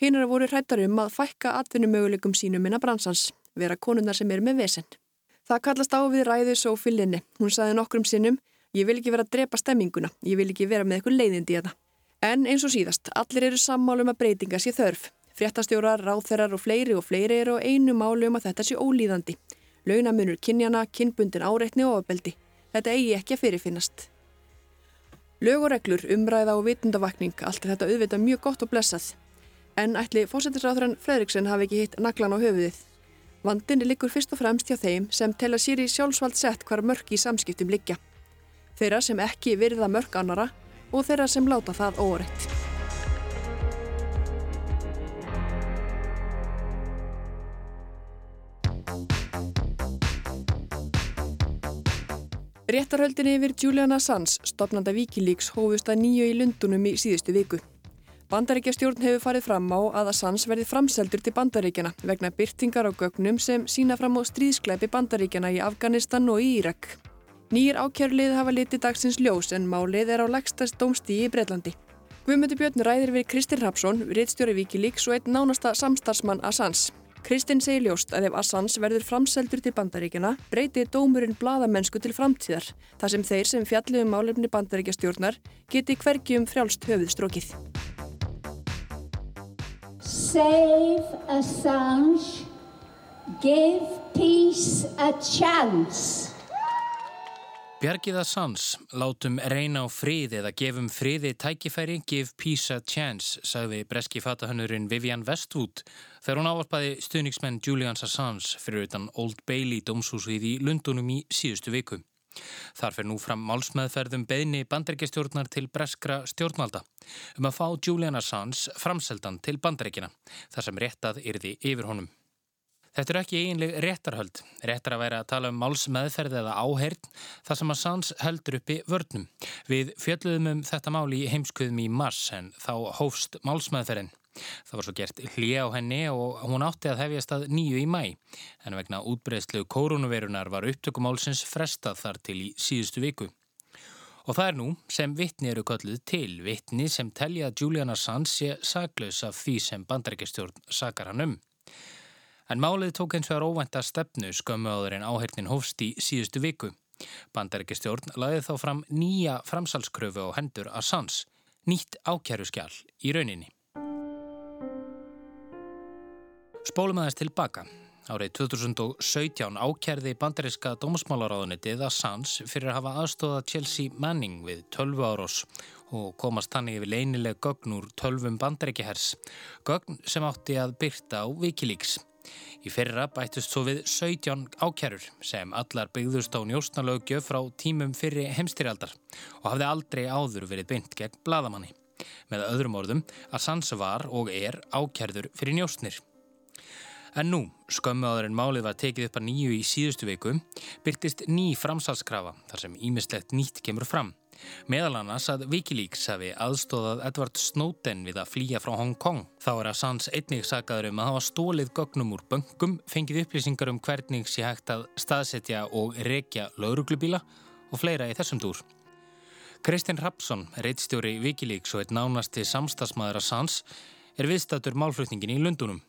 Hinnara voru hrættar um að fækka atvinnumöguleikum sínum innan bransans vera konunnar sem er með vesen. Það kallast á við ræðu Sophie Linne. Hún saði nokkrum sinnum, ég vil ekki vera að drepa stemminguna, ég vil ekki vera með eitthvað leiðindi í þetta. En eins og síðast, allir eru sammálum að breytinga sér þörf. Fréttastjórar, ráþerar og fleiri og fleiri eru á einu málu um að þetta sé ólíðandi. Launamunur kynjana, kynbundin áreitni og ofbeldi. Þetta eigi ekki að fyrirfinnast. Lög og reglur, umræða og vitundavakning, allt er þetta auðvitað mjög gott og blessað. En ætli fósættisráþurann Fredriksson hafi ekki hitt naglan á höfuðið. Vandinni liggur fyrst og fremst hjá þeim sem tel að sér í sjálfsvald sett hvar mörk í samskiptum liggja. Þeirra sem ekki virða mörk annara og þeirra sem láta það óreitt. Réttarhöldinni yfir Julian Assange, stopnanda Wikileaks, hófust að nýju í Lundunum í síðustu viku. Bandaríkjastjórn hefur farið fram á að Assange verði framseldur til Bandaríkjana vegna byrtingar á gögnum sem sína fram á stríðskleipi Bandaríkjana í Afganistan og í Írak. Nýjir ákjærlið hafa litið dagsins ljós en málið er á legstast dómstíi í Breitlandi. Guðmyndu Björn ræðir við Kristinn Rapsson, réttstjóri Wikileaks og einn nánasta samstarfsmann Assange. Kristinn segir ljóst að ef Assange verður framseldur til bandaríkjana breytir dómurinn bladamennsku til framtíðar þar sem þeir sem fjallið um málefni bandaríkjastjórnar geti hvergjum frjálst höfuð strókið. Save Assange. Give peace a chance. Bjargið Assange, látum reyna á frið eða gefum friði tækifæri, give peace a chance, sagði breski fatahönnurinn Vivian Westwood þegar hún ávarpaði stuðningsmenn Julian Assange fyrir utan Old Bailey dómshúsið í Lundunum í síðustu viku. Þar fer nú fram málsmeðferðum beðni bandaríkjastjórnar til breskra stjórnvalda um að fá Julian Assange framseldan til bandaríkina þar sem réttað yrði yfir honum. Þetta er ekki eiginleg réttarhöld. Réttar að vera að tala um málsmeðferð eða áheirn þar sem að Sands heldur uppi vörnum. Við fjöldluðum um þetta mál í heimskuðum í mars en þá hófst málsmeðferðin. Það var svo gert hlið á henni og hún átti að hefjast að nýju í mæ. En vegna útbreyðslu koronavirunar var upptökumálsins frestað þar til í síðustu viku. Og það er nú sem vittni eru kölluð til, vittni sem telja að Julian Assange sé saklaus af því sem bandarækjastjórn sakar hann um. En málið tók eins og er óvænta stefnu skömmu áður en áheirnin hófst í síðustu viku. Bandaríkistjórn laði þá fram nýja framsalskröfu á hendur Assange, nýtt ákjæruskjál í rauninni. Spólum aðeins tilbaka. Árið 2017 ákjærði bandaríska dómsmálaráðunitið Assange fyrir að hafa aðstóða Chelsea Manning við 12 árós og komast þannig yfir leinileg gögn úr 12 bandaríkihers, gögn sem átti að byrta á Wikileaks. Í fyrra bættust svo við 17 ákjærur sem allar byggðust á njóstnalögjöf frá tímum fyrri heimstyrjaldar og hafði aldrei áður verið beint gegn bladamanni. Með öðrum orðum að Sansa var og er ákjærður fyrir njóstnir. En nú, skömmu áður en málið var tekið upp að nýju í síðustu viku, byrtist ný framsalskrafa þar sem ímislegt nýtt kemur fram. Meðal annars að Wikileaks hafi aðstóðað Edward Snowden við að flýja frá Hong Kong. Þá er að Sands einnig sagaður um að hafa stólið gögnum úr böngum, fengið upplýsingar um hvernig sé hægt að staðsetja og rekja lauruglubíla og fleira í þessum dúr. Kristinn Rapsson, reittstjóri Wikileaks og eitt nánasti samstagsmaður að Sands, er viðstættur málflutningin í Lundunum.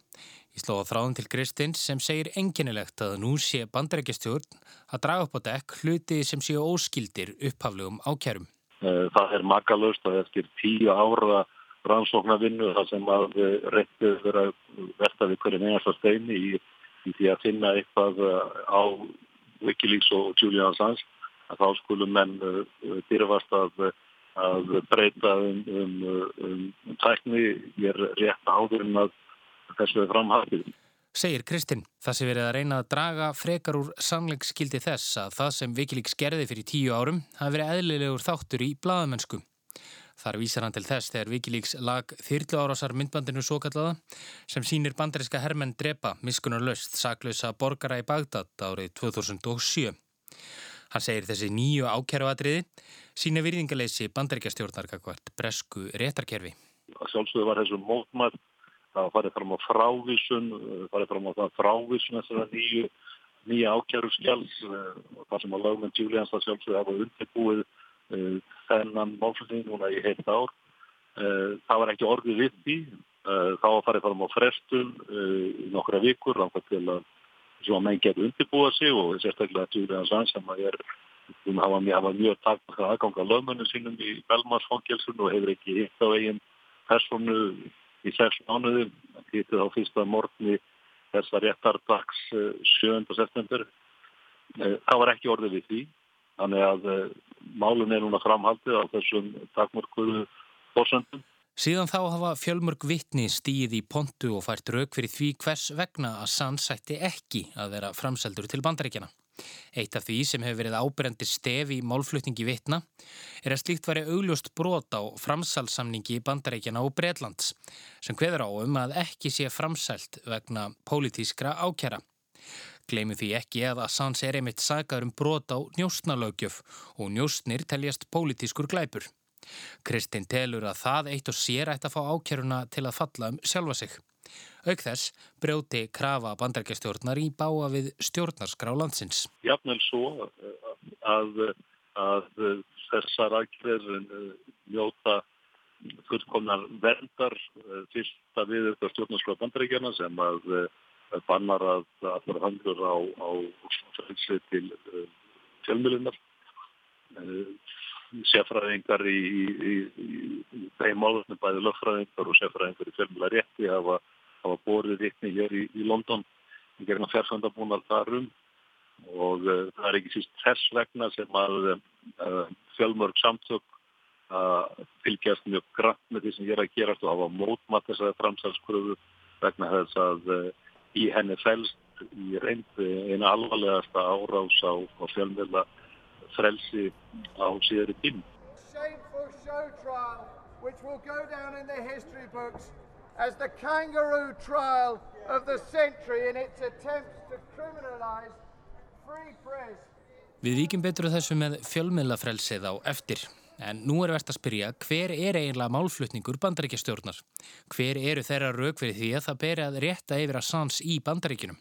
Ég sló á þráðum til Kristins sem segir enginilegt að nú sé bandarækjastjórn að draga upp á dekk hluti sem séu óskildir upphaflegum ákjærum. Eh, það er makalust að eftir tíu ára rannsóknarvinnu þar sem að reyndið vera verðað við hverjum einasta steini í, í því að finna eitthvað eh, á Wikileaks og Julian Assange að þá skulum menn dyrfast eh, að, að breyta um, um, um tækni. Ég er rétt áður en að þessu framhaldið. Segir Kristinn, það sé verið að reyna að draga frekar úr sangleikskildi þess að það sem Wikileaks gerði fyrir tíu árum hafi verið eðlilegur þáttur í bladamennsku. Þar vísar hann til þess þegar Wikileaks lag þyrlu árásar myndbandinu svo kallaða sem sínir bandariska hermenn drepa miskunar löst saklausa borgara í Bagdad árið 2007. Hann segir þessi nýju ákjæruatriði sína virðingaleysi bandaríkjastjórnarkakvart bresku réttarkerfi. Sjálfsögðu var þessu mótmætt það farið fram á frávísun, eh, farið fram á það frávísun þessara nýju, nýja ákjæru skjáls eh, það sem að lögmenn Julians það sjálfsögði hafa undirbúið uh, þennan málflutning núna í heilt ár. Það var ekki orðið við því, þá farið fram á frestun í nokkra vikur, ránkvæmt til að sem að menn getur undirbúa sig og sérstaklega Julian Assange sem að er hún hafa mjög, mjög takk aðgang að lögmönnum sínum í Belmarsfangelsun og hefur ekki hitt á eigin personu í sex mánuði hittið á fyrsta morgni þessa réttardags 7. september það var ekki orðið við því þannig að málun er núna framhaldið á þessum takmörkuðu fórsöndum Síðan þá hafa fjölmörg vittni stíð í pontu og fært rauk fyrir því hvers vegna að Sands ætti ekki að vera framseldur til bandaríkjana. Eitt af því sem hefur verið áberendi stef í málflutningi vittna er að slíkt væri augljóst brot á framsalsamningi bandaríkjana og Breitlands sem hveður á um að ekki sé framselt vegna pólitískra ákjara. Gleimum því ekki að Assange er einmitt sagað um brot á njóstnalaugjöf og njóstnir teljast pólitískur glæpur. Kristinn telur að það eitt og sér ætti að fá ákjöruna til að falla um sjálfa sig. Auk þess brjóti krafa bandarkjastjórnar í báa við stjórnarskrá landsins. Jafnvel svo að, að þessar aðgerðin njóta fullkomnar verndar fyrsta við þetta stjórnarskrá bandaríkjana sem að bannar að allar handur á, á frelsi til fjölmjölunar sérfræðingar í, þeim málunum, bæði lögfræðingar og sérfræðingar í fjölmjöla rétti hafa, hafa borðið vittni hér í, í London í gerna fjársöndabúnar þarum og uh, það er ekki síst þess vegna sem að uh, fjölmörg samtök að uh, fylgjast mjög grann með því sem ég er að gerast og hafa mótmatt þessari framsalskröfu vegna þess að í henni fælst í reynd eina alvarlegasta árás á, á fjölmjöla frelsi á síðari tím. Shameful show trial which will go down in the history books as the kangaroo trial of the century in its attempts to criminalize free press. Við víkjum betur þessu með fjölmiðlafrelsið á eftir. En nú er verðt að spyrja hver er eiginlega málflutningur bandaríkjastjórnar? Hver eru þeirra rauk fyrir því að það beri að rétta yfir að sans í bandaríkinum?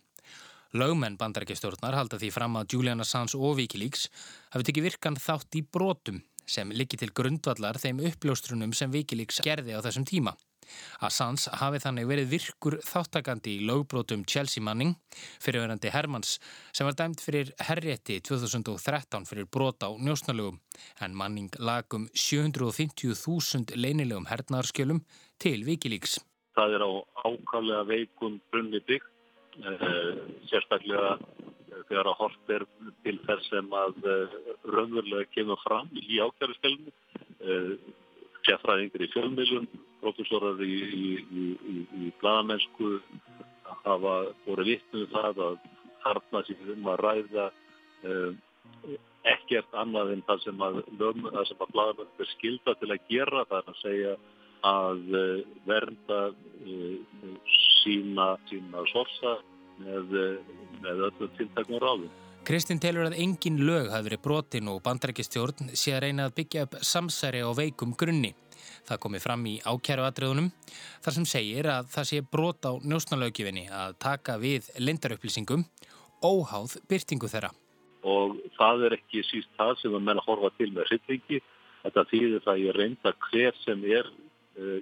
Lögmenn bandarækjastjórnar halda því fram að Julian Assange og Wikileaks hafi tekið virkan þátt í brotum sem liggi til grundvallar þeim uppljóstrunum sem Wikileaks gerði á þessum tíma. Assange hafi þannig verið virkur þáttakandi í lögbrotum Chelsea Manning, fyrirverandi Hermans, sem var dæmt fyrir herrétti 2013 fyrir brot á njósnalögum, en Manning lagum 750.000 leinilegum hernaðarskjölum til Wikileaks. Það er á ákallega veikum brunni byggt Eh, sérstaklega þegar að hort er til þess sem að eh, raunverulega kemur fram í ákjæðarspilinu eh, sérfræðingar í fjölmiðlum profesorar í, í, í, í bladamennsku hafa voru vittnuð um það að þarna sem um að ræða ekkert annað en það sem að, að, bladamennsku er skilda til að gera það að segja að vernda sína, sína sorsa með, með öllu tiltaknum ráðum. Kristinn telur að engin lög hafi verið brotin og bandrækistjórn sé að reyna að byggja upp samsæri á veikum grunni. Það komi fram í ákjæruatriðunum þar sem segir að það sé brot á njósnalögjifinni að taka við lindarupplýsingum óháð byrtingu þeirra. Og það er ekki síst það sem að menna horfa til með hryllingi. Þetta þýðir það ég reynda hver sem er, uh,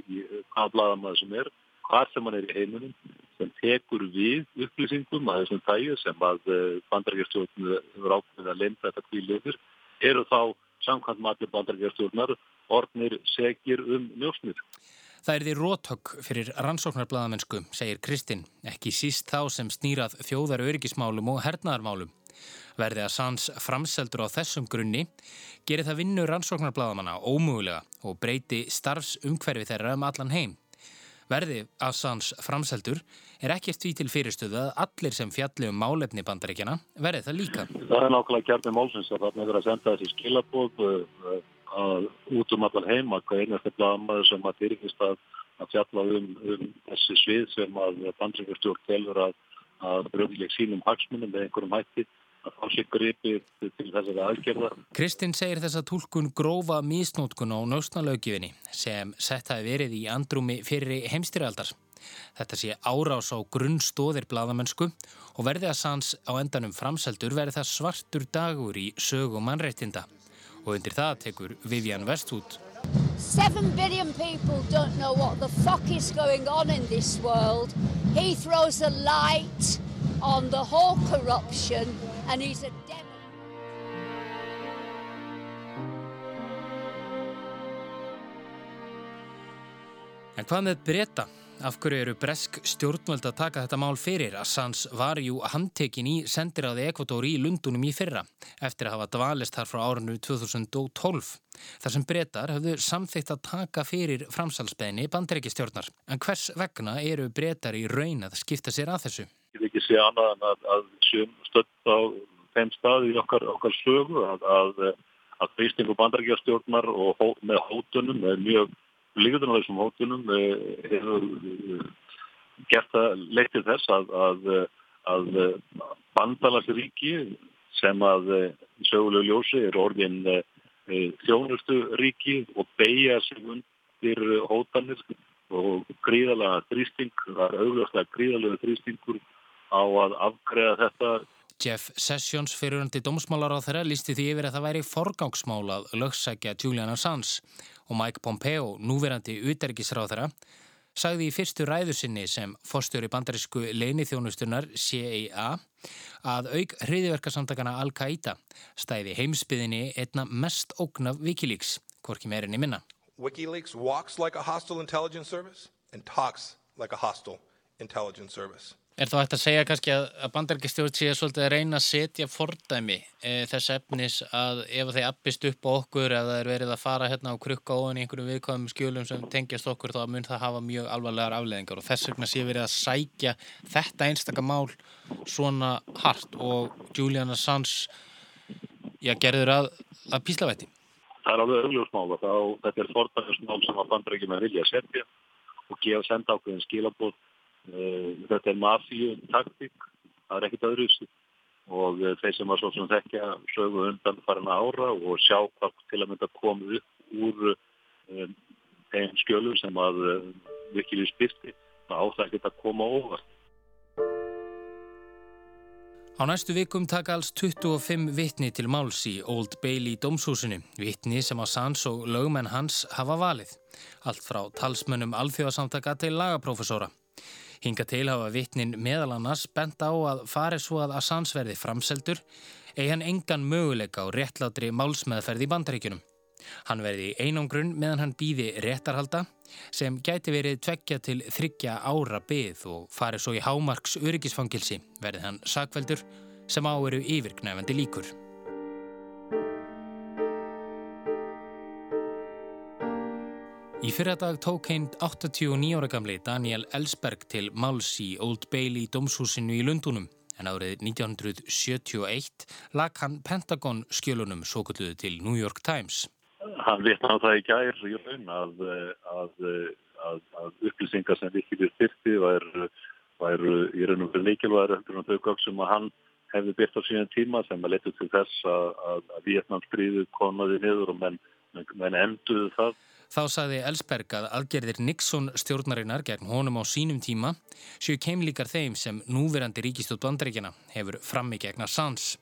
hvaða bladamæður sem er, hvað sem hann er í heiminum sem tekur við upplýsingum að þessum tæju sem að eh, bandarækjastjórn hefur ákveðið að lenda þetta kvíliður eru þá samkvæmt matur bandarækjastjórnar orðnir segir um njósnir. Það er því róthögg fyrir rannsóknarbladamennsku, segir Kristinn, ekki síst þá sem snýrað þjóðar öryggismálum og hernaðarmálum. Verði að sans framseldur á þessum grunni gerir það vinnu rannsóknarbladamennar ómögulega og breyti starfsumhverfi þeirra um allan heim. Verði Assange framseldur er ekkert því til fyrirstöðu að allir sem fjalli um málefni bandaríkjana verði það líka. Það er nákvæmlega kjarni málsins að það er að senda þessi skilabóð að út um allan heim að hvað einasta blamaður sem að fyrirkist að, að fjalla um, um þessi svið sem að bandaríkjastjórn telur að, að bröðileg sínum hagsmunum með einhverjum hætti að fá sér gripið til þessari aðgerða. Kristinn segir þessa tólkun grófa mísnótkun á njósnalaugifinni sem sett hafi verið í andrumi fyrir heimstyrjaldar. Þetta sé árás á grunnstóðir bladamennsku og verði að sans á endanum framseldur verði það svartur dagur í sögu mannreitinda og undir það tekur Vivian Westwood. 7 billion people don't know what the fuck is going on in this world. He throws a light on the whole corruption and he's a devil. En hvað með breyta? Af hverju eru bresk stjórnvöld að taka þetta mál fyrir? Assange var jú handtekinn í sendiráði Ekvatóri í Lundunum í fyrra eftir að hafa dvalist þar frá árinu 2012. Þar sem breytar hafðu samþygt að taka fyrir framsalsbeðni bandaríkistjórnar. En hvers vegna eru breytar í raun að skipta sér að þessu? Ég vil ekki sé annað en að, að sjöum stöld á þeim staði í okkar, okkar sögu að, að, að freystingu bandaríkistjórnar og hó, með hótunum er mjög þessum hótunum hefur gert það leitt til þess að, að, að bandalagsríki sem að sögulegu ljósi er orðin þjónustu ríki og beigja sig undir hótanir og gríðalega þrýsting, það er augljóslega gríðalega þrýstingur á að afgreða þetta Jeff Sessions fyriröndi dómsmálar á þeirra lísti því yfir að það væri forgangsmál að lögsækja Julian Assange og Mike Pompeo, núverandi utergisráð þeirra, sagði í fyrstu ræðu sinni sem fórstjóri bandarísku leinithjónustunar CIA að auk hriðiverkasamtakana Al-Qaida stæði heimsbyðinni einna mest ógnaf Wikileaks, hvorki meirinni minna. Wikileaks walks like a hostile intelligence service and talks like a hostile intelligence service. Er þá hægt að segja kannski að, að bandarækistjórn sé svolítið að reyna að setja fordæmi e, þess efnis að ef þeir appist upp á okkur eða er verið að fara hérna á krukka ofan í einhverjum viðkvæmum skjölum sem tengjast okkur þá mun það hafa mjög alvarlegar afleðingar og þess vegna sé verið að sækja þetta einstaka mál svona hart og Julian Assange já, gerður að, að píslavætti. Það er alveg augljósmál og þetta er fordæmismál sem að bandarækjum er vilja að setja og gefa senda ákveðin skilabóð þetta er mafíu taktík, það er ekkit öðruðs og þeir sem var svo sem þekkja sögu undan farin ára og sjá hvað til að mynda komu upp úr um, þeim skjölum sem að um, virkilega spyrti það áþægt ekki að koma óvart. Á næstu vikum taka alls 25 vittni til máls í Old Bailey dómshúsinu, vittni sem Assange og lögmenn hans hafa valið, allt frá talsmönnum alþjóðasamtaka til lagaprófessóra. Hinga til hafa vittnin meðal annars bent á að fari svo að Assange verði framseldur eigi hann engan möguleika á réttlátri málsmeðferð í bandaríkunum. Hann verði einangrunn meðan hann býði réttarhalda sem gæti verið tveggja til þryggja ára byð og fari svo í hámarks öryggisfangilsi verði hann sakveldur sem á eru yfirknæfandi líkur. Í fyrradag tók einn 89 ára gamli Daniel Ellsberg til máls í Old Bailey dómshúsinu í Lundunum en árið 1971 lag hann Pentagon skjölunum svo kulluðu til New York Times. Hann vitna á það í gær í raun að, að, að, að upplýsingar sem vikið styrti væru, væru í raun og fyrir leikilvæður eftir þau gögg sem að hann hefði byrkt á síðan tíma sem að letu til þess að Vietnamstríðu konaði niður og menn, menn enduðu það. Þá saði Ellsberg að aðgerðir Nixon stjórnarinnar gegn honum á sínum tíma séu keimlíkar þeim sem núverandi ríkistótt bandreikina hefur frammi gegn Assange.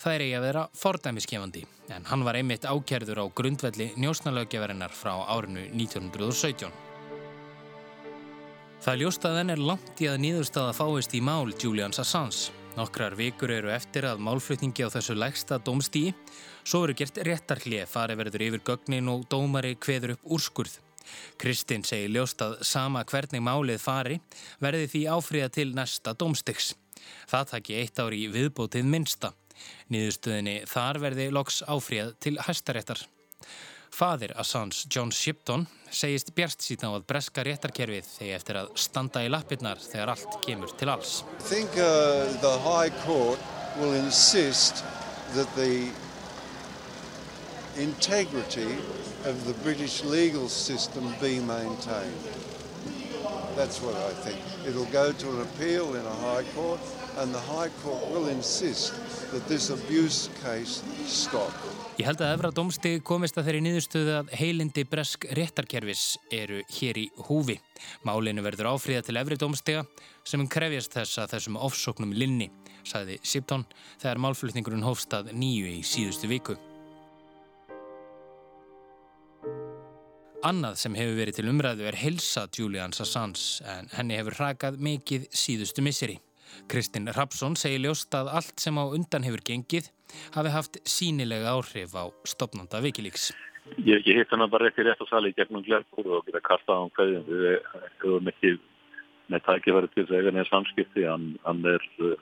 Það er eigi að vera fordæmiskefandi en hann var einmitt ákjærður á grundvelli njósnalöggevarinnar frá árinu 1917. Það ljóst að þenn er langt í að nýðurstaða fáist í mál Julians Assange. Nokkrar vikur eru eftir að málflutningi á þessu lægsta dómstíi, svo eru gert réttarhlið farið verður yfir gögnin og dómari kveður upp úrskurð. Kristinn segir ljóst að sama hvernig málið fari verði því áfríða til næsta dómstyks. Það taki eitt ári í viðbótið minsta. Nýðustöðinni þar verði loks áfríða til hæstaréttar. Fadir Assange, John Shipton, segist bjart síðan á að breska réttarkerfið þegar eftir að standa í lappirnar þegar allt kemur til alls. Think uh, the High Court will insist that the integrity of the British legal system be maintained. That's what I think. It'll go to an appeal in a High Court and the High Court will insist that this abuse case stop. Ég held að efra domstegi komist að þeirri nýðustöðu að heilindi bresk réttarkerfis eru hér í húfi. Málinu verður áfríða til efri domstega sem krefjast þess að þessum ofsóknum linni, sagði Sipton þegar málflutningurinn hófstað nýju í síðustu viku. Annað sem hefur verið til umræðu er helsa Julian Assange en henni hefur hrakað mikið síðustu misseri. Kristinn Rapsson segir ljóst að allt sem á undan hefur gengið hafi haft sínilega áhrif á stopnanda Wikileaks. Ég, ég hitt hann bara ekki rétt að sali í gegnum glerkúru og geta kastað á hann hverjum. Við höfum ekki með tækifæri til þess að eiga neða samskipti. Hann, hann er uh,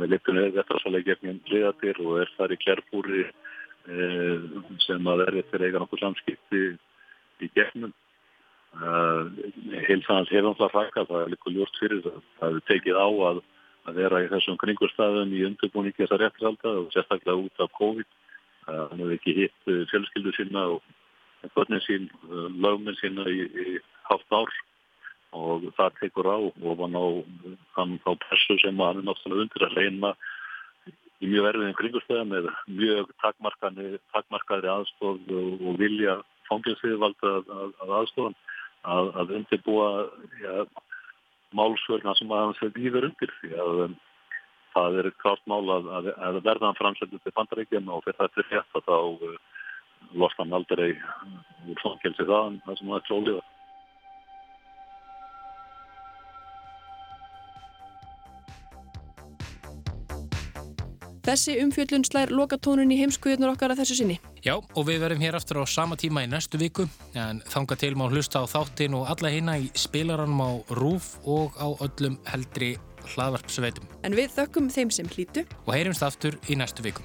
með litunni þetta sali í gegnum hliðatir og er þar í glerkúri uh, sem að er eftir eiga nokkuð samskipti í gegnum. Uh, Hilsans hefur alltaf rækkað, það er líka ljóst fyrir það. Það hefur tekið á að að vera í þessum kringurstaðum í undirbúningi þessar réttisalda og sérstaklega út af COVID. Hann hefði ekki hitt eh, fjölskyldu sína og börnin sín, eh, lögminn sína í, í haft ár og það tekur á og hann á pressu sem hann er náttúrulega undir að leina í mjög verfiðin kringurstaðum með mjög takmarkaðri aðstof og vilja fangilsviðvalda að, að aðstofan að, að undirbúa ja, málsvörna sem að hans hefði yfir undir því að um, það er klart mál að, að, að verða hann framsættu til bandaríkjum og fyrir þetta hétt að þá uh, lost hann aldrei úr fangelsi það, það sem það er trólið Þessi umfjöllun slær lokatónun í heimskuðunar okkar að þessu sinni. Já, og við verum hér aftur á sama tíma í næstu viku, en þanga til má hlusta á þáttin og alla hérna í spilaranum á RÚF og á öllum heldri hlaðvarpsveitum. En við þökkum þeim sem hlýtu og heyrimst aftur í næstu viku.